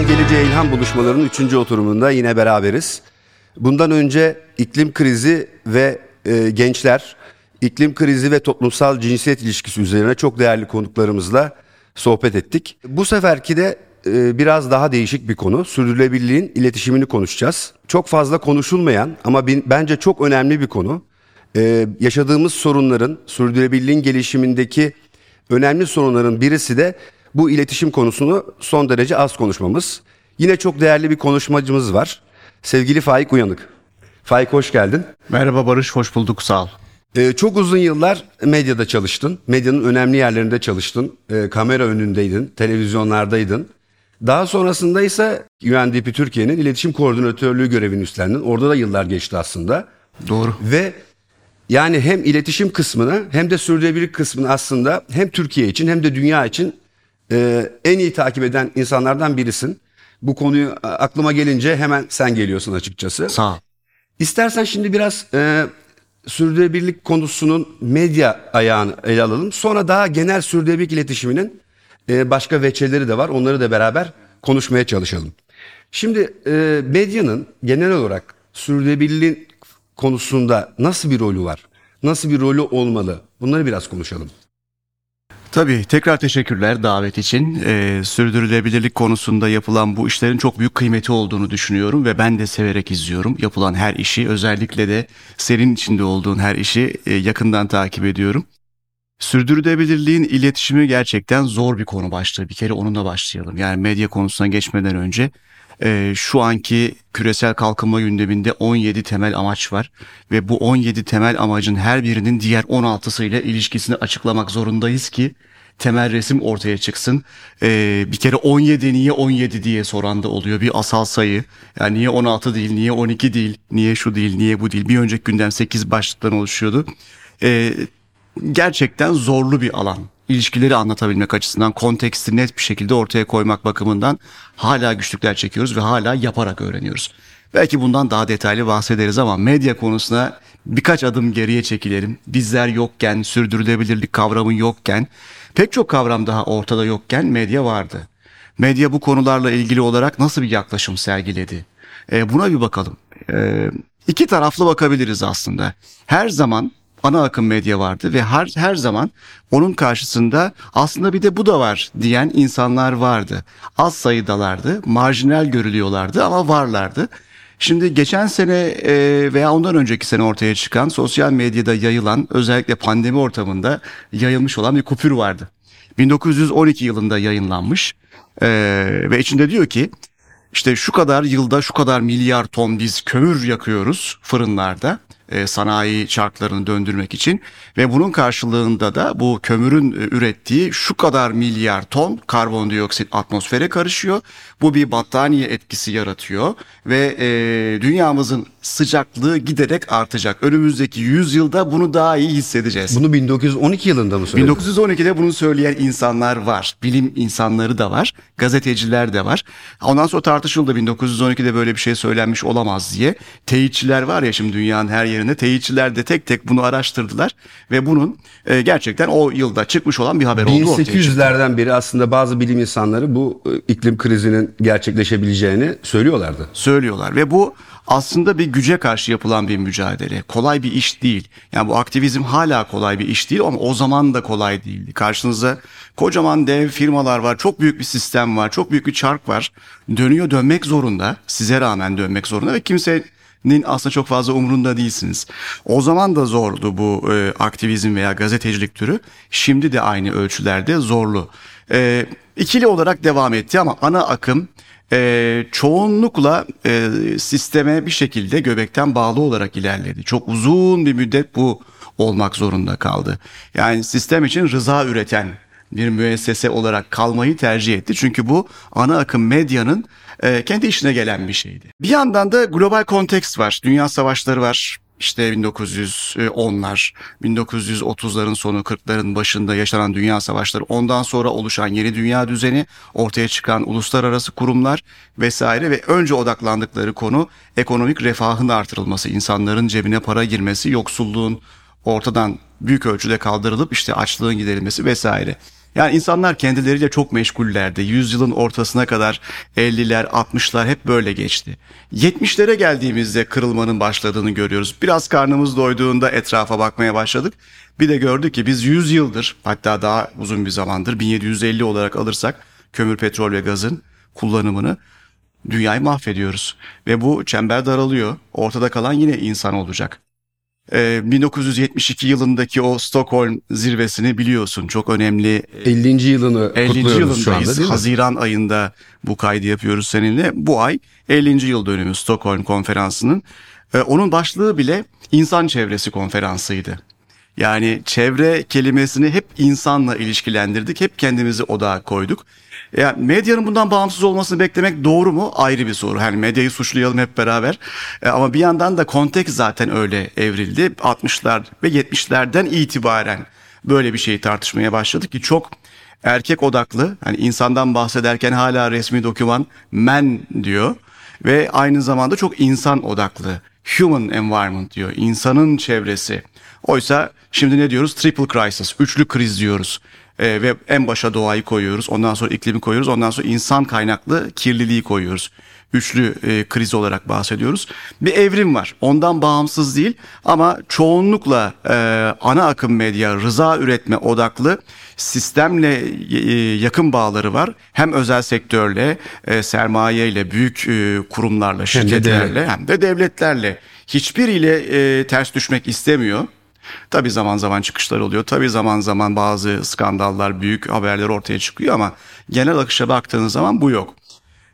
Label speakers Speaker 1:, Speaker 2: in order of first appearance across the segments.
Speaker 1: Borusan Geleceğe İlham Buluşmaları'nın 3. oturumunda yine beraberiz. Bundan önce iklim krizi ve e, gençler, iklim krizi ve toplumsal cinsiyet ilişkisi üzerine çok değerli konuklarımızla sohbet ettik. Bu seferki de e, biraz daha değişik bir konu. Sürdürülebilirliğin iletişimini konuşacağız. Çok fazla konuşulmayan ama bence çok önemli bir konu. E, yaşadığımız sorunların, sürdürülebilirliğin gelişimindeki önemli sorunların birisi de bu iletişim konusunu son derece az konuşmamız. Yine çok değerli bir konuşmacımız var. Sevgili Faik Uyanık. Faik hoş geldin.
Speaker 2: Merhaba Barış, hoş bulduk sağ ol.
Speaker 1: Ee, çok uzun yıllar medyada çalıştın. Medyanın önemli yerlerinde çalıştın. Ee, kamera önündeydin, televizyonlardaydın. Daha sonrasında ise UNDP Türkiye'nin iletişim koordinatörlüğü görevini üstlendin. Orada da yıllar geçti aslında.
Speaker 2: Doğru.
Speaker 1: Ve yani hem iletişim kısmını hem de sürdürülebilirlik kısmını aslında hem Türkiye için hem de dünya için e, en iyi takip eden insanlardan birisin. Bu konuyu a- aklıma gelince hemen sen geliyorsun açıkçası.
Speaker 2: Sağ ol.
Speaker 1: İstersen şimdi biraz e, sürdürülebilirlik konusunun medya ayağını ele alalım. Sonra daha genel sürdürülebilirlik iletişiminin e, başka veçeleri de var. Onları da beraber konuşmaya çalışalım. Şimdi e, medyanın genel olarak sürdürülebilirliğin konusunda nasıl bir rolü var? Nasıl bir rolü olmalı? Bunları biraz konuşalım.
Speaker 2: Tabii tekrar teşekkürler davet için. Ee, sürdürülebilirlik konusunda yapılan bu işlerin çok büyük kıymeti olduğunu düşünüyorum ve ben de severek izliyorum. Yapılan her işi özellikle de senin içinde olduğun her işi e, yakından takip ediyorum. Sürdürülebilirliğin iletişimi gerçekten zor bir konu başlığı. Bir kere onunla başlayalım. Yani medya konusuna geçmeden önce e, şu anki küresel kalkınma gündeminde 17 temel amaç var ve bu 17 temel amacın her birinin diğer 16'sıyla ilişkisini açıklamak zorundayız ki temel resim ortaya çıksın. E, bir kere 17 niye 17 diye soran da oluyor bir asal sayı. Yani niye 16 değil, niye 12 değil, niye şu değil, niye bu değil. Bir önceki gündem 8 başlıktan oluşuyordu. E, gerçekten zorlu bir alan. İlişkileri anlatabilmek açısından konteksti net bir şekilde ortaya koymak bakımından hala güçlükler çekiyoruz ve hala yaparak öğreniyoruz. Belki bundan daha detaylı bahsederiz ama medya konusuna birkaç adım geriye çekilelim. Bizler yokken, sürdürülebilirlik kavramı yokken, pek çok kavram daha ortada yokken medya vardı. Medya bu konularla ilgili olarak nasıl bir yaklaşım sergiledi? E, buna bir bakalım. E, iki taraflı bakabiliriz aslında. Her zaman ana akım medya vardı ve her, her zaman onun karşısında aslında bir de bu da var diyen insanlar vardı. Az sayıdalardı, marjinal görülüyorlardı ama varlardı. Şimdi geçen sene e, veya ondan önceki sene ortaya çıkan sosyal medyada yayılan özellikle pandemi ortamında yayılmış olan bir kupür vardı. 1912 yılında yayınlanmış e, ve içinde diyor ki işte şu kadar yılda şu kadar milyar ton biz kömür yakıyoruz fırınlarda e, sanayi çarklarını döndürmek için ve bunun karşılığında da bu kömürün e, ürettiği şu kadar milyar ton karbondioksit atmosfere karışıyor. Bu bir battaniye etkisi yaratıyor ve e, dünyamızın sıcaklığı giderek artacak. Önümüzdeki 100 yılda bunu daha iyi hissedeceğiz.
Speaker 1: Bunu 1912 yılında mı söyledin?
Speaker 2: 1912'de bunu söyleyen insanlar var. Bilim insanları da var. Gazeteciler de var. Ondan sonra tartışıldı 1912'de böyle bir şey söylenmiş olamaz diye. Teyitçiler var ya şimdi dünyanın her yerinde. Teyitçiler de tek tek bunu araştırdılar. Ve bunun e, gerçekten o yılda çıkmış olan bir haber oldu ortaya çıktı.
Speaker 1: 1800'lerden beri aslında bazı bilim insanları bu e, iklim krizinin gerçekleşebileceğini söylüyorlardı.
Speaker 2: söylüyorlar ve bu aslında bir güce karşı yapılan bir mücadele. Kolay bir iş değil. Yani bu aktivizm hala kolay bir iş değil ama o zaman da kolay değildi. Karşınızda kocaman dev firmalar var, çok büyük bir sistem var, çok büyük bir çark var. Dönüyor dönmek zorunda, size rağmen dönmek zorunda ve kimsenin aslında çok fazla umrunda değilsiniz. O zaman da zordu bu e, aktivizm veya gazetecilik türü. Şimdi de aynı ölçülerde zorlu. E, ikili olarak devam etti ama ana akım e, çoğunlukla e, sisteme bir şekilde göbekten bağlı olarak ilerledi. Çok uzun bir müddet bu olmak zorunda kaldı. Yani sistem için rıza üreten bir müessese olarak kalmayı tercih etti. Çünkü bu ana akım medyanın e, kendi işine gelen bir şeydi. Bir yandan da global kontekst var. Dünya savaşları var. İşte 1910'lar, 1930'ların sonu 40'ların başında yaşanan dünya savaşları, ondan sonra oluşan yeni dünya düzeni, ortaya çıkan uluslararası kurumlar vesaire ve önce odaklandıkları konu ekonomik refahın artırılması, insanların cebine para girmesi, yoksulluğun ortadan büyük ölçüde kaldırılıp işte açlığın giderilmesi vesaire. Yani insanlar kendileriyle çok meşgullerdi. Yüzyılın ortasına kadar 50'ler, 60'lar hep böyle geçti. 70'lere geldiğimizde kırılmanın başladığını görüyoruz. Biraz karnımız doyduğunda etrafa bakmaya başladık. Bir de gördük ki biz 100 yıldır hatta daha uzun bir zamandır 1750 olarak alırsak kömür, petrol ve gazın kullanımını dünyayı mahvediyoruz. Ve bu çember daralıyor. Ortada kalan yine insan olacak. 1972 ee, yılındaki o Stockholm zirvesini biliyorsun. Çok önemli.
Speaker 1: 50. yılını 50.
Speaker 2: yılındayız. şu anda değil mi? Haziran ayında bu kaydı yapıyoruz seninle. Bu ay 50. yıl dönümü Stockholm konferansının. Ee, onun başlığı bile insan çevresi konferansıydı. Yani çevre kelimesini hep insanla ilişkilendirdik. Hep kendimizi odağa koyduk. Yani medyanın bundan bağımsız olmasını beklemek doğru mu? Ayrı bir soru. Hani medyayı suçlayalım hep beraber. E, ama bir yandan da kontek zaten öyle evrildi. 60'lar ve 70'lerden itibaren böyle bir şeyi tartışmaya başladık ki çok erkek odaklı. Hani insandan bahsederken hala resmi doküman men diyor ve aynı zamanda çok insan odaklı. Human environment diyor. İnsanın çevresi. Oysa şimdi ne diyoruz? Triple crisis, üçlü kriz diyoruz. Ee, ve en başa doğayı koyuyoruz. Ondan sonra iklimi koyuyoruz. Ondan sonra insan kaynaklı kirliliği koyuyoruz. Üçlü e, kriz olarak bahsediyoruz. Bir evrim var. Ondan bağımsız değil ama çoğunlukla e, ana akım medya rıza üretme odaklı sistemle e, yakın bağları var. Hem özel sektörle, e, sermayeyle, büyük e, kurumlarla, şirketlerle hem de devletlerle hiçbiriyle e, ters düşmek istemiyor. Tabii zaman zaman çıkışlar oluyor. Tabii zaman zaman bazı skandallar, büyük haberler ortaya çıkıyor ama genel akışa baktığınız zaman bu yok.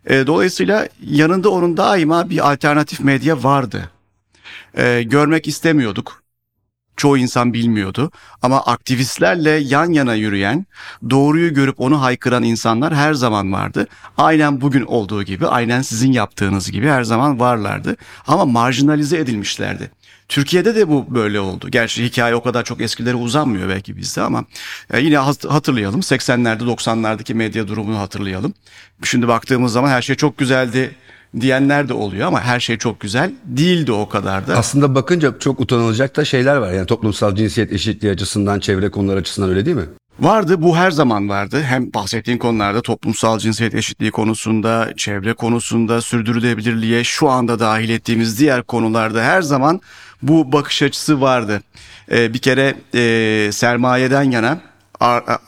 Speaker 2: E, dolayısıyla yanında onun daima bir alternatif medya vardı. E, görmek istemiyorduk. Çoğu insan bilmiyordu ama aktivistlerle yan yana yürüyen, doğruyu görüp onu haykıran insanlar her zaman vardı. Aynen bugün olduğu gibi, aynen sizin yaptığınız gibi her zaman varlardı ama marjinalize edilmişlerdi. Türkiye'de de bu böyle oldu. Gerçi hikaye o kadar çok eskilere uzanmıyor belki bizde ama e, yine hatırlayalım. 80'lerde 90'lardaki medya durumunu hatırlayalım. Şimdi baktığımız zaman her şey çok güzeldi diyenler de oluyor ama her şey çok güzel değildi o kadar da.
Speaker 1: Aslında bakınca çok utanılacak da şeyler var. Yani toplumsal cinsiyet eşitliği açısından, çevre konular açısından öyle değil mi?
Speaker 2: Vardı bu her zaman vardı. Hem bahsettiğin konularda toplumsal cinsiyet eşitliği konusunda, çevre konusunda, sürdürülebilirliğe şu anda dahil ettiğimiz diğer konularda her zaman bu bakış açısı vardı. Ee, bir kere e, sermayeden yana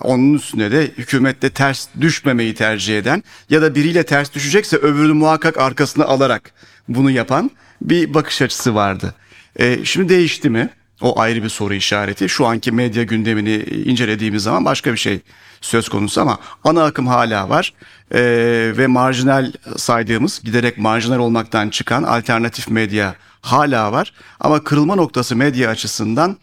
Speaker 2: onun üstüne de hükümette ters düşmemeyi tercih eden ya da biriyle ters düşecekse öbürünü muhakkak arkasına alarak bunu yapan bir bakış açısı vardı. Ee, şimdi değişti mi? O ayrı bir soru işareti. Şu anki medya gündemini incelediğimiz zaman başka bir şey söz konusu ama ana akım hala var. Ee, ve marjinal saydığımız giderek marjinal olmaktan çıkan alternatif medya hala var. Ama kırılma noktası medya açısından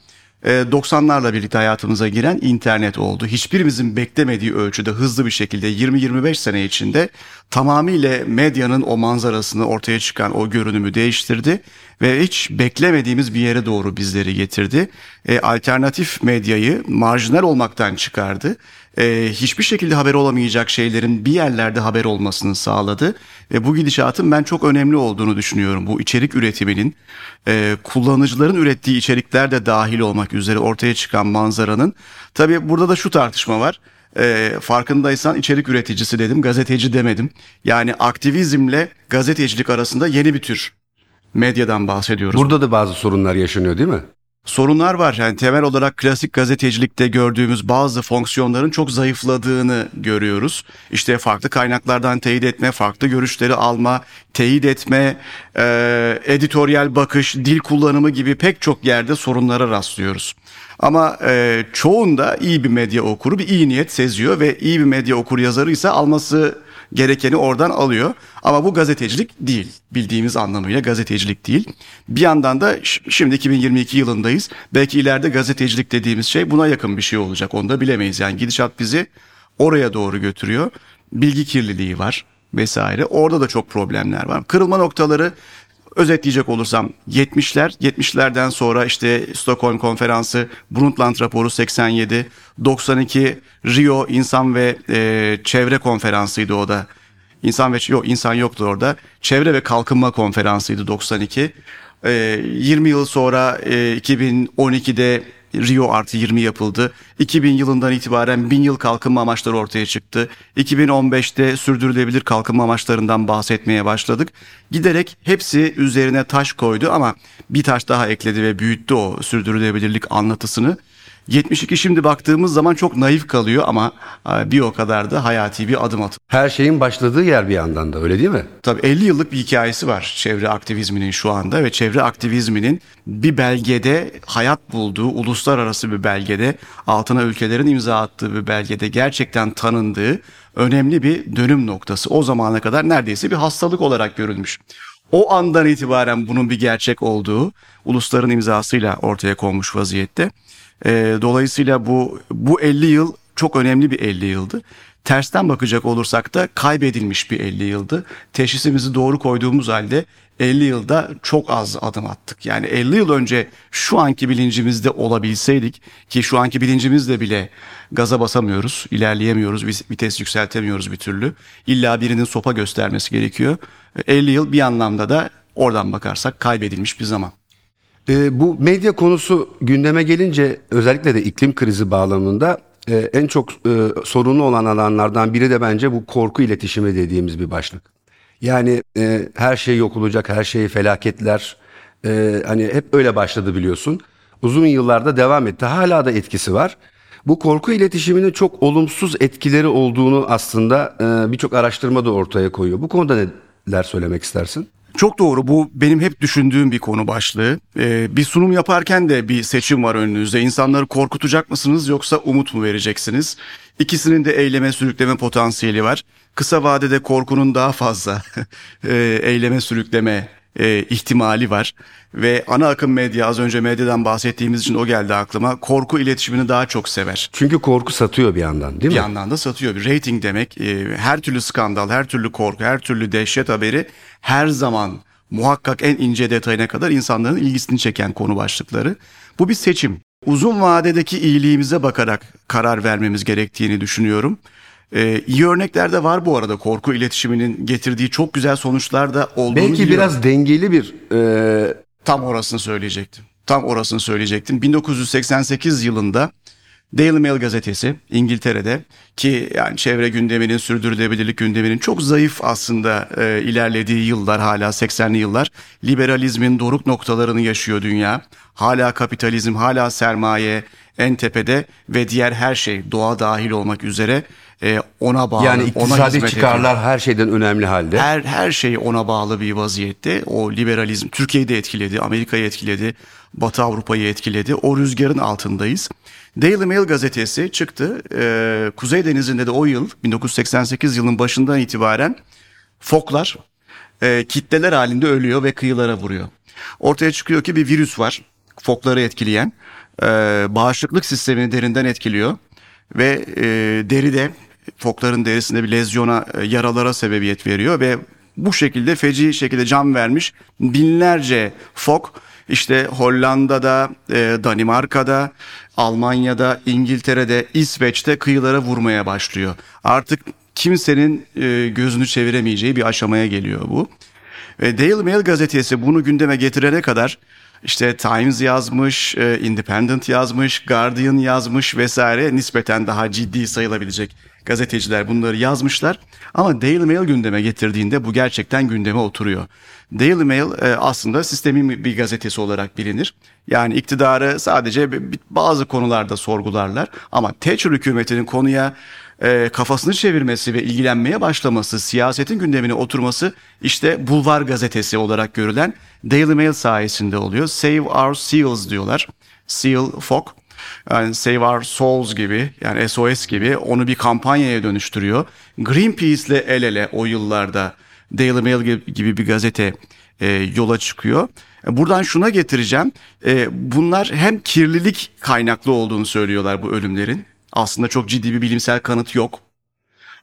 Speaker 2: 90'larla e, birlikte hayatımıza giren internet oldu. Hiçbirimizin beklemediği ölçüde hızlı bir şekilde 20-25 sene içinde tamamıyla medyanın o manzarasını ortaya çıkan o görünümü değiştirdi ve hiç beklemediğimiz bir yere doğru bizleri getirdi. E, alternatif medyayı marjinal olmaktan çıkardı. E, hiçbir şekilde haber olamayacak şeylerin bir yerlerde haber olmasını sağladı. Ve bu gidişatın ben çok önemli olduğunu düşünüyorum. Bu içerik üretiminin e, kullanıcıların ürettiği içerikler de dahil olmak üzere ortaya çıkan manzaranın. Tabii burada da şu tartışma var e, farkındaysan içerik üreticisi dedim, gazeteci demedim. Yani aktivizmle gazetecilik arasında yeni bir tür medyadan bahsediyoruz.
Speaker 1: Burada da bazı sorunlar yaşanıyor değil mi?
Speaker 2: Sorunlar var. Yani temel olarak klasik gazetecilikte gördüğümüz bazı fonksiyonların çok zayıfladığını görüyoruz. İşte farklı kaynaklardan teyit etme, farklı görüşleri alma, teyit etme, e, editoryal bakış, dil kullanımı gibi pek çok yerde sorunlara rastlıyoruz. Ama e, çoğunda iyi bir medya okuru bir iyi niyet seziyor ve iyi bir medya okur yazarı ise alması gerekeni oradan alıyor. Ama bu gazetecilik değil. Bildiğimiz anlamıyla gazetecilik değil. Bir yandan da şimdi 2022 yılındayız. Belki ileride gazetecilik dediğimiz şey buna yakın bir şey olacak. Onu da bilemeyiz. Yani gidişat bizi oraya doğru götürüyor. Bilgi kirliliği var vesaire. Orada da çok problemler var. Kırılma noktaları özetleyecek olursam 70'ler, 70'lerden sonra işte Stockholm Konferansı, Brundtland raporu 87, 92 Rio İnsan ve e, Çevre Konferansıydı o da. İnsan ve yok insan yoktu orada. Çevre ve Kalkınma Konferansıydı 92. E, 20 yıl sonra e, 2012'de Rio artı 20 yapıldı. 2000 yılından itibaren 1000 yıl kalkınma amaçları ortaya çıktı. 2015'te sürdürülebilir kalkınma amaçlarından bahsetmeye başladık. Giderek hepsi üzerine taş koydu ama bir taş daha ekledi ve büyüttü o sürdürülebilirlik anlatısını. 72 şimdi baktığımız zaman çok naif kalıyor ama e, bir o kadar da hayati bir adım atıyor.
Speaker 1: Her şeyin başladığı yer bir yandan da öyle değil mi?
Speaker 2: Tabii 50 yıllık bir hikayesi var çevre aktivizminin şu anda ve çevre aktivizminin bir belgede hayat bulduğu, uluslararası bir belgede, altına ülkelerin imza attığı bir belgede gerçekten tanındığı önemli bir dönüm noktası. O zamana kadar neredeyse bir hastalık olarak görülmüş. O andan itibaren bunun bir gerçek olduğu ulusların imzasıyla ortaya konmuş vaziyette. E, dolayısıyla bu bu 50 yıl çok önemli bir 50 yıldı. Tersten bakacak olursak da kaybedilmiş bir 50 yıldı. Teşhisimizi doğru koyduğumuz halde 50 yılda çok az adım attık. Yani 50 yıl önce şu anki bilincimizde olabilseydik ki şu anki bilincimizle bile gaza basamıyoruz, ilerleyemiyoruz, vites yükseltemiyoruz bir türlü. İlla birinin sopa göstermesi gerekiyor. 50 yıl bir anlamda da oradan bakarsak kaybedilmiş bir zaman.
Speaker 1: E, bu medya konusu gündeme gelince özellikle de iklim krizi bağlamında e, en çok e, sorunlu olan alanlardan biri de bence bu korku iletişimi dediğimiz bir başlık. Yani e, her şey yok olacak, her şey felaketler. E, hani hep öyle başladı biliyorsun. Uzun yıllarda devam etti. Hala da etkisi var. Bu korku iletişiminin çok olumsuz etkileri olduğunu aslında e, birçok araştırma da ortaya koyuyor. Bu konuda neler söylemek istersin?
Speaker 2: Çok doğru bu benim hep düşündüğüm bir konu başlığı. Ee, bir sunum yaparken de bir seçim var önünüzde. İnsanları korkutacak mısınız yoksa umut mu vereceksiniz? İkisinin de eyleme sürükleme potansiyeli var. Kısa vadede korkunun daha fazla e, eyleme sürükleme e, ihtimali var. Ve ana akım medya az önce medyadan bahsettiğimiz için o geldi aklıma. Korku iletişimini daha çok sever.
Speaker 1: Çünkü korku satıyor bir yandan değil mi?
Speaker 2: Bir yandan da satıyor. Bir rating demek e, her türlü skandal, her türlü korku, her türlü dehşet haberi her zaman muhakkak en ince detayına kadar insanların ilgisini çeken konu başlıkları. Bu bir seçim. Uzun vadedeki iyiliğimize bakarak karar vermemiz gerektiğini düşünüyorum. Ee, iyi örnekler de var bu arada korku iletişiminin getirdiği çok güzel sonuçlar da olduğunu
Speaker 1: Belki
Speaker 2: biliyorum.
Speaker 1: biraz dengeli bir e,
Speaker 2: Tam orasını söyleyecektim. Tam orasını söyleyecektim. 1988 yılında Daily Mail gazetesi İngiltere'de ki yani çevre gündeminin sürdürülebilirlik gündeminin çok zayıf aslında e, ilerlediği yıllar hala 80'li yıllar liberalizmin doruk noktalarını yaşıyor dünya. Hala kapitalizm, hala sermaye en tepede ve diğer her şey doğa dahil olmak üzere e, ona bağlı.
Speaker 1: yani
Speaker 2: ona
Speaker 1: iktisadi
Speaker 2: hizmet
Speaker 1: çıkarlar
Speaker 2: ediyor.
Speaker 1: her şeyden önemli halde.
Speaker 2: Her her şey ona bağlı bir vaziyette. O liberalizm Türkiye'yi de etkiledi, Amerika'yı etkiledi, Batı Avrupa'yı etkiledi. O rüzgarın altındayız. Daily Mail gazetesi çıktı. Ee, Kuzey Denizi'nde de o yıl 1988 yılının başından itibaren foklar e, kitleler halinde ölüyor ve kıyılara vuruyor. Ortaya çıkıyor ki bir virüs var. Fokları etkileyen. E, bağışıklık sistemini derinden etkiliyor. Ve e, deride fokların derisinde bir lezyona, e, yaralara sebebiyet veriyor ve bu şekilde feci şekilde can vermiş binlerce fok işte Hollanda'da, e, Danimarka'da, Almanya'da, İngiltere'de, İsveç'te kıyılara vurmaya başlıyor. Artık kimsenin e, gözünü çeviremeyeceği bir aşamaya geliyor bu. Ve Daily Mail gazetesi bunu gündeme getirene kadar işte Times yazmış, e, Independent yazmış, Guardian yazmış vesaire nispeten daha ciddi sayılabilecek gazeteciler bunları yazmışlar. Ama Daily Mail gündeme getirdiğinde bu gerçekten gündeme oturuyor. Daily Mail e, aslında sistemin bir gazetesi olarak bilinir. Yani iktidarı sadece bazı konularda sorgularlar ama Thatcher hükümetinin konuya e, kafasını çevirmesi ve ilgilenmeye başlaması, siyasetin gündemine oturması işte bulvar gazetesi olarak görülen Daily Mail sayesinde oluyor. Save Our Seals diyorlar. Seal Fok. Yani Save Our Souls gibi yani SOS gibi onu bir kampanyaya dönüştürüyor. Greenpeace ile el ele o yıllarda Daily Mail gibi bir gazete e, yola çıkıyor. Buradan şuna getireceğim. E, bunlar hem kirlilik kaynaklı olduğunu söylüyorlar bu ölümlerin. Aslında çok ciddi bir bilimsel kanıt yok.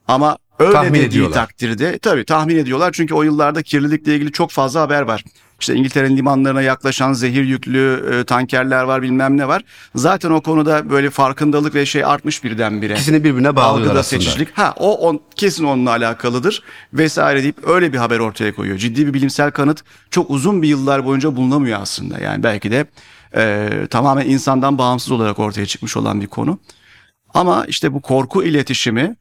Speaker 2: Ama öyle
Speaker 1: Tahmin
Speaker 2: dediği
Speaker 1: ediyorlar.
Speaker 2: takdirde tabii tahmin ediyorlar çünkü o yıllarda kirlilikle ilgili çok fazla haber var. İşte İngiltere'nin limanlarına yaklaşan zehir yüklü e, tankerler var bilmem ne var. Zaten o konuda böyle farkındalık ve şey artmış birdenbire.
Speaker 1: İkisini birbirine bağlıyorlar
Speaker 2: Algıda
Speaker 1: aslında.
Speaker 2: seçicilik. Ha o on, kesin onunla alakalıdır vesaire deyip öyle bir haber ortaya koyuyor. Ciddi bir bilimsel kanıt çok uzun bir yıllar boyunca bulunamıyor aslında. Yani belki de E, tamamen insandan bağımsız olarak ortaya çıkmış olan bir konu. Ama işte bu korku iletişimi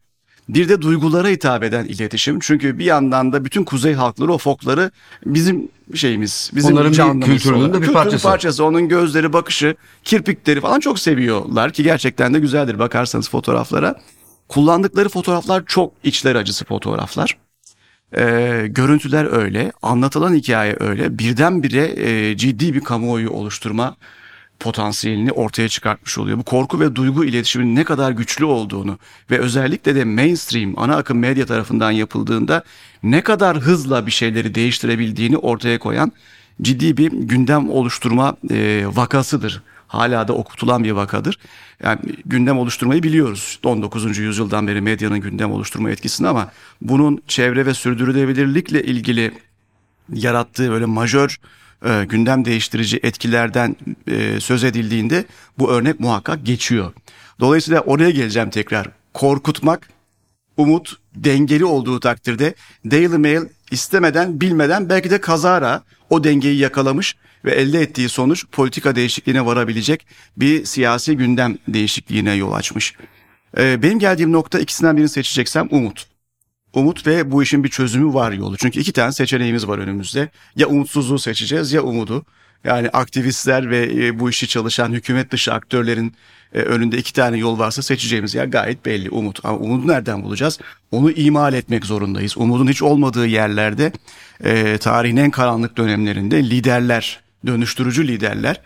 Speaker 2: bir de duygulara hitap eden iletişim. Çünkü bir yandan da bütün kuzey halkları o folkları bizim şeyimiz, bizim
Speaker 1: Onların
Speaker 2: canlımız
Speaker 1: kültürünün de bir
Speaker 2: Kültürün
Speaker 1: parçası.
Speaker 2: parçası. Onun gözleri, bakışı, kirpikleri falan çok seviyorlar ki gerçekten de güzeldir bakarsanız fotoğraflara. Kullandıkları fotoğraflar çok içler acısı fotoğraflar. Ee, görüntüler öyle, anlatılan hikaye öyle. Birdenbire e, ciddi bir kamuoyu oluşturma potansiyelini ortaya çıkartmış oluyor. Bu korku ve duygu iletişiminin ne kadar güçlü olduğunu ve özellikle de mainstream ana akım medya tarafından yapıldığında ne kadar hızla bir şeyleri değiştirebildiğini ortaya koyan ciddi bir gündem oluşturma e, vakasıdır. Hala da okutulan bir vakadır. Yani gündem oluşturmayı biliyoruz. 19. yüzyıldan beri medyanın gündem oluşturma etkisini ama bunun çevre ve sürdürülebilirlikle ilgili yarattığı böyle majör e, gündem değiştirici etkilerden e, söz edildiğinde bu örnek muhakkak geçiyor. Dolayısıyla oraya geleceğim tekrar. Korkutmak, umut dengeli olduğu takdirde Daily Mail istemeden bilmeden belki de kazara o dengeyi yakalamış ve elde ettiği sonuç politika değişikliğine varabilecek bir siyasi gündem değişikliğine yol açmış. E, benim geldiğim nokta ikisinden birini seçeceksem umut. Umut ve bu işin bir çözümü var yolu. Çünkü iki tane seçeneğimiz var önümüzde. Ya umutsuzluğu seçeceğiz ya umudu. Yani aktivistler ve e, bu işi çalışan hükümet dışı aktörlerin e, önünde iki tane yol varsa seçeceğimiz yer gayet belli umut. Ama umudu nereden bulacağız? Onu imal etmek zorundayız. Umudun hiç olmadığı yerlerde e, tarihin en karanlık dönemlerinde liderler, dönüştürücü liderler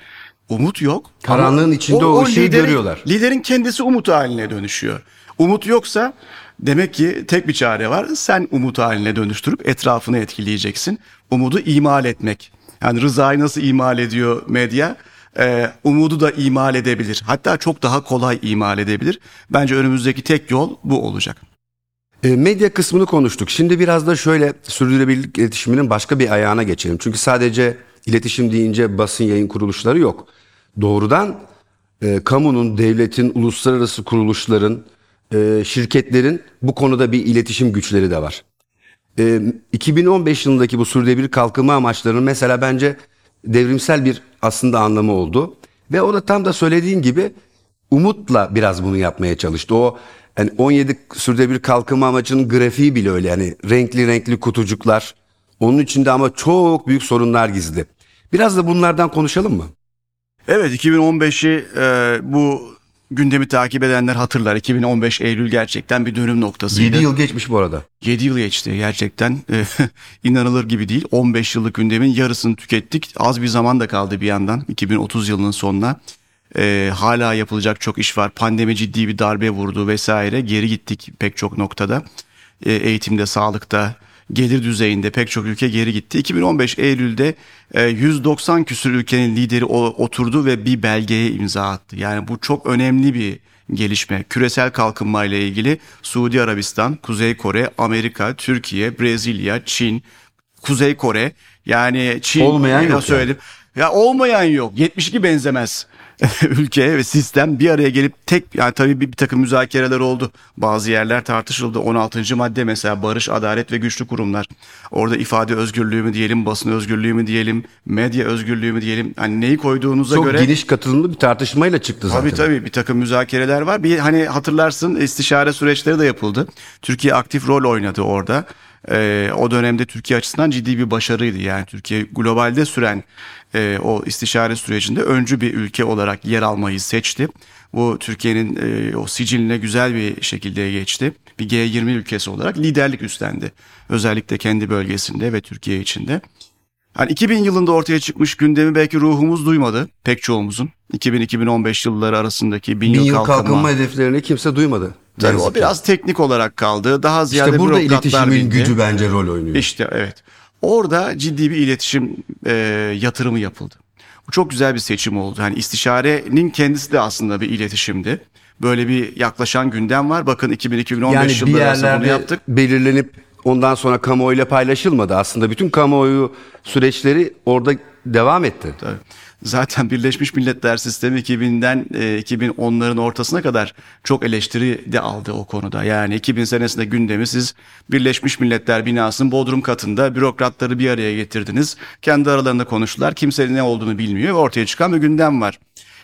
Speaker 2: umut yok.
Speaker 1: Karanlığın içinde o ışığı görüyorlar.
Speaker 2: Liderin kendisi umut haline dönüşüyor. Umut yoksa demek ki tek bir çare var. Sen umut haline dönüştürüp etrafını etkileyeceksin. Umudu imal etmek. Yani rızayı nasıl imal ediyor medya? Ee, umudu da imal edebilir. Hatta çok daha kolay imal edebilir. Bence önümüzdeki tek yol bu olacak.
Speaker 1: E, medya kısmını konuştuk. Şimdi biraz da şöyle sürdürülebilirlik iletişiminin başka bir ayağına geçelim. Çünkü sadece iletişim deyince basın yayın kuruluşları yok. Doğrudan e, kamunun, devletin, uluslararası kuruluşların, e, şirketlerin bu konuda bir iletişim güçleri de var. E, 2015 yılındaki bu sürdürülebilir kalkınma amaçlarının mesela bence devrimsel bir aslında anlamı oldu. Ve o da tam da söylediğin gibi umutla biraz bunu yapmaya çalıştı. O yani 17 sürdürülebilir kalkınma amacının grafiği bile öyle yani renkli renkli kutucuklar. Onun içinde ama çok büyük sorunlar gizli. Biraz da bunlardan konuşalım mı?
Speaker 2: Evet 2015'i e, bu gündemi takip edenler hatırlar. 2015 Eylül gerçekten bir dönüm noktasıydı.
Speaker 1: 7 yıl geçmiş bu arada.
Speaker 2: 7 yıl geçti gerçekten e, inanılır gibi değil. 15 yıllık gündemin yarısını tükettik. Az bir zaman da kaldı bir yandan 2030 yılının sonuna. E, hala yapılacak çok iş var. Pandemi ciddi bir darbe vurdu vesaire. Geri gittik pek çok noktada. E, eğitimde, sağlıkta, gelir düzeyinde pek çok ülke geri gitti. 2015 Eylül'de e, 190 küsur ülkenin lideri oturdu ve bir belgeye imza attı. Yani bu çok önemli bir gelişme. Küresel kalkınma ile ilgili Suudi Arabistan, Kuzey Kore, Amerika, Türkiye, Brezilya, Çin, Kuzey Kore yani Çin
Speaker 1: Olmayan
Speaker 2: ya
Speaker 1: yok
Speaker 2: söyledim. Ya olmayan yok. 72 benzemez. ülke ve sistem bir araya gelip tek yani tabii bir, bir takım müzakereler oldu. Bazı yerler tartışıldı. 16. madde mesela barış, adalet ve güçlü kurumlar. Orada ifade özgürlüğü mü diyelim, basın özgürlüğü mü diyelim, medya özgürlüğü mü diyelim. Hani neyi koyduğunuza
Speaker 1: Çok
Speaker 2: göre
Speaker 1: geniş katılımlı bir tartışmayla çıktı zaten.
Speaker 2: Tabii tabii bir takım müzakereler var. Bir hani hatırlarsın istişare süreçleri de yapıldı. Türkiye aktif rol oynadı orada. Ee, o dönemde Türkiye açısından ciddi bir başarıydı. Yani Türkiye globalde süren e, o istişare sürecinde öncü bir ülke olarak yer almayı seçti. Bu Türkiye'nin e, o siciline güzel bir şekilde geçti. Bir G20 ülkesi olarak liderlik üstlendi. Özellikle kendi bölgesinde ve Türkiye içinde. Hani 2000 yılında ortaya çıkmış gündemi belki ruhumuz duymadı pek çoğumuzun. 2000-2015 yılları arasındaki bin,
Speaker 1: Bin
Speaker 2: yıl kalkınma.
Speaker 1: kalkınma hedeflerini kimse duymadı.
Speaker 2: Tabii o biraz teknik olarak kaldı. Daha ziyade
Speaker 1: İşte burada iletişimin
Speaker 2: bindi.
Speaker 1: gücü bence rol oynuyor.
Speaker 2: İşte evet. Orada ciddi bir iletişim e, yatırımı yapıldı. Bu çok güzel bir seçim oldu. Yani istişarenin kendisi de aslında bir iletişimdi. Böyle bir yaklaşan gündem var. Bakın 2000-2015
Speaker 1: yani
Speaker 2: yılları arasında bunu yaptık.
Speaker 1: belirlenip ondan sonra kamuoyuyla paylaşılmadı. Aslında bütün kamuoyu süreçleri orada devam etti.
Speaker 2: Tabii. Zaten Birleşmiş Milletler sistemi 2000'den e, 2010'ların ortasına kadar çok eleştiri de aldı o konuda. Yani 2000 senesinde gündemi siz Birleşmiş Milletler binasının bodrum katında bürokratları bir araya getirdiniz. Kendi aralarında konuştular. Kimsenin ne olduğunu bilmiyor ve ortaya çıkan bir gündem var.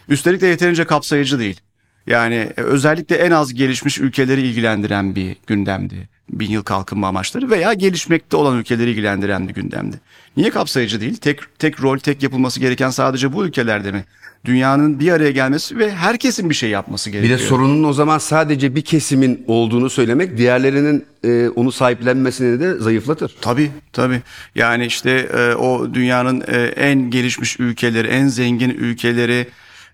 Speaker 2: Üstelik de yeterince kapsayıcı değil. Yani e, özellikle en az gelişmiş ülkeleri ilgilendiren bir gündemdi. Bin yıl kalkınma amaçları veya gelişmekte olan ülkeleri ilgilendiren bir gündemdi. Niye kapsayıcı değil? Tek tek rol, tek yapılması gereken sadece bu ülkelerde mi? Dünyanın bir araya gelmesi ve herkesin bir şey yapması
Speaker 1: Bir
Speaker 2: gerekiyor.
Speaker 1: de sorunun o zaman sadece bir kesimin olduğunu söylemek diğerlerinin e, onu sahiplenmesini de zayıflatır.
Speaker 2: Tabii tabii. Yani işte e, o dünyanın e, en gelişmiş ülkeleri, en zengin ülkeleri,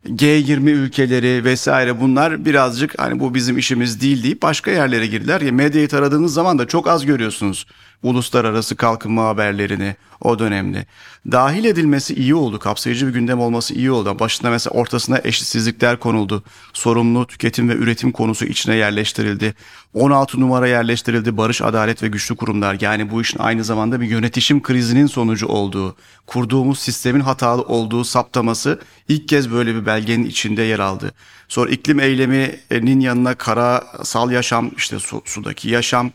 Speaker 2: G20 ülkeleri vesaire bunlar birazcık hani bu bizim işimiz değil deyip başka yerlere girdiler. Ya medyayı taradığınız zaman da çok az görüyorsunuz uluslararası kalkınma haberlerini o dönemde. Dahil edilmesi iyi oldu. Kapsayıcı bir gündem olması iyi oldu. Başında mesela ortasına eşitsizlikler konuldu. Sorumlu tüketim ve üretim konusu içine yerleştirildi. 16 numara yerleştirildi. Barış, adalet ve güçlü kurumlar. Yani bu işin aynı zamanda bir yönetişim krizinin sonucu olduğu, kurduğumuz sistemin hatalı olduğu saptaması ilk kez böyle bir belgenin içinde yer aldı. Sonra iklim eyleminin yanına karasal yaşam, işte su, sudaki yaşam,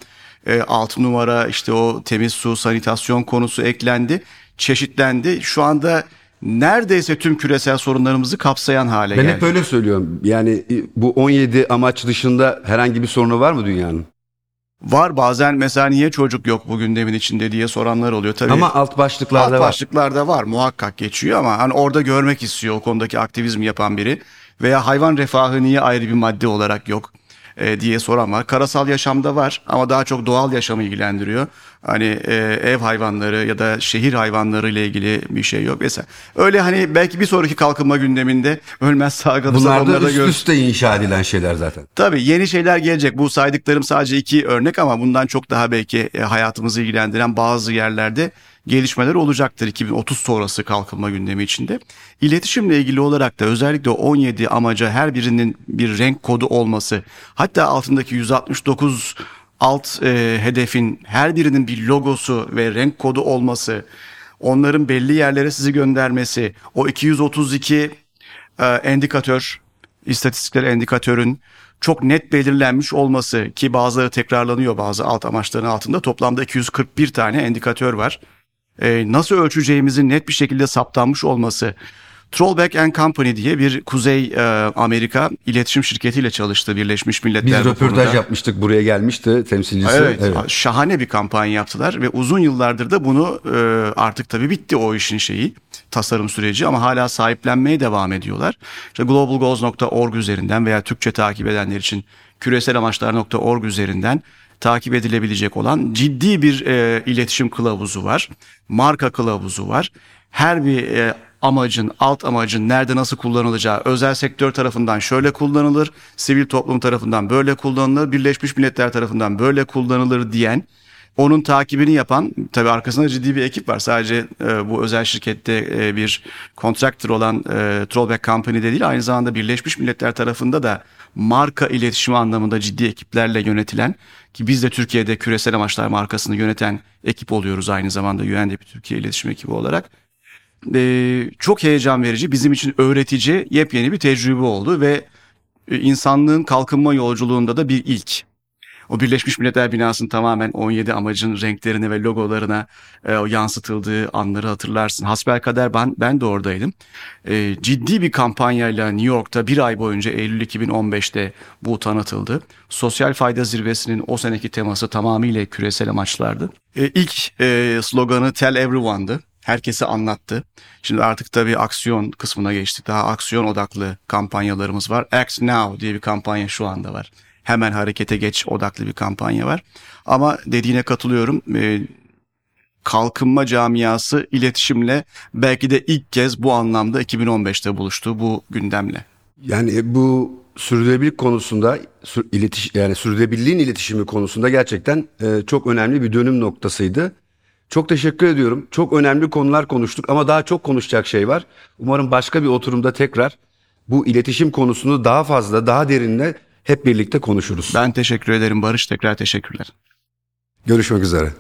Speaker 2: e, 6 numara işte o temiz su, sanitasyon konusu eklendi, çeşitlendi. Şu anda neredeyse tüm küresel sorunlarımızı kapsayan hale
Speaker 1: Ben
Speaker 2: geldi.
Speaker 1: hep böyle söylüyorum. Yani bu 17 amaç dışında herhangi bir sorunu var mı dünyanın?
Speaker 2: Var bazen mesela niye çocuk yok bu gündemin içinde diye soranlar oluyor. Tabii
Speaker 1: Ama alt başlıklarda
Speaker 2: alt
Speaker 1: var.
Speaker 2: başlıklarda var muhakkak geçiyor ama hani orada görmek istiyor o konudaki aktivizm yapan biri. Veya hayvan refahı niye ayrı bir madde olarak yok e, diye soran var. Karasal yaşamda var ama daha çok doğal yaşamı ilgilendiriyor. Hani e, ev hayvanları ya da şehir hayvanları ile ilgili bir şey yok mesela. Öyle hani belki bir sonraki kalkınma gündeminde ölmez sağ kalırsa
Speaker 1: Bunlar da üst
Speaker 2: gör-
Speaker 1: üste inşa edilen şeyler zaten.
Speaker 2: Tabii yeni şeyler gelecek. Bu saydıklarım sadece iki örnek ama bundan çok daha belki e, hayatımızı ilgilendiren bazı yerlerde gelişmeler olacaktır 2030 sonrası kalkınma gündemi içinde. İletişimle ilgili olarak da özellikle 17 amaca her birinin bir renk kodu olması, hatta altındaki 169 alt e, hedefin her birinin bir logosu ve renk kodu olması, onların belli yerlere sizi göndermesi, o 232 e, endikatör, istatistikler endikatörün çok net belirlenmiş olması ki bazıları tekrarlanıyor bazı alt amaçların altında toplamda 241 tane endikatör var. E, nasıl ölçeceğimizin net bir şekilde saptanmış olması. Trollback and Company diye bir Kuzey e, Amerika iletişim şirketiyle çalıştı Birleşmiş Milletler.
Speaker 1: Biz röportaj
Speaker 2: konuda.
Speaker 1: yapmıştık. Buraya gelmişti temsilcisi.
Speaker 2: Evet, şahane bir kampanya yaptılar ve uzun yıllardır da bunu e, artık tabii bitti o işin şeyi tasarım süreci ama hala sahiplenmeye devam ediyorlar. İşte globalgoals.org üzerinden veya Türkçe takip edenler için küreselamaçlar.org üzerinden takip edilebilecek olan ciddi bir e, iletişim kılavuzu var. Marka kılavuzu var. Her bir e, amacın, alt amacın nerede nasıl kullanılacağı özel sektör tarafından şöyle kullanılır, sivil toplum tarafından böyle kullanılır, Birleşmiş Milletler tarafından böyle kullanılır diyen onun takibini yapan tabii arkasında ciddi bir ekip var. Sadece e, bu özel şirkette e, bir contractor olan e, Trollback Company'de değil aynı zamanda Birleşmiş Milletler tarafında da marka iletişimi anlamında ciddi ekiplerle yönetilen ki biz de Türkiye'de küresel amaçlar markasını yöneten ekip oluyoruz aynı zamanda UNDP Türkiye iletişim ekibi olarak. E, çok heyecan verici bizim için öğretici yepyeni bir tecrübe oldu ve e, insanlığın kalkınma yolculuğunda da bir ilk. O Birleşmiş Milletler binasının tamamen 17 amacın renklerine ve logolarına e, yansıtıldığı anları hatırlarsın. Hasbelkader ben, ben de oradaydım. E, ciddi bir kampanyayla New York'ta bir ay boyunca Eylül 2015'te bu tanıtıldı. Sosyal fayda zirvesinin o seneki teması tamamıyla küresel amaçlardı. E, ilk e, sloganı Tell Everyone'dı. Herkese anlattı. Şimdi artık tabii aksiyon kısmına geçtik. Daha aksiyon odaklı kampanyalarımız var. Act Now diye bir kampanya şu anda var hemen harekete geç odaklı bir kampanya var. Ama dediğine katılıyorum. E, kalkınma camiası iletişimle belki de ilk kez bu anlamda 2015'te buluştu bu gündemle.
Speaker 1: Yani bu sürdürülebilirlik konusunda iletiş, yani sürdürülebilirliğin iletişimi konusunda gerçekten e, çok önemli bir dönüm noktasıydı. Çok teşekkür ediyorum. Çok önemli konular konuştuk ama daha çok konuşacak şey var. Umarım başka bir oturumda tekrar bu iletişim konusunu daha fazla, daha derinle hep birlikte konuşuruz.
Speaker 2: Ben teşekkür ederim Barış. Tekrar teşekkürler.
Speaker 1: Görüşmek üzere.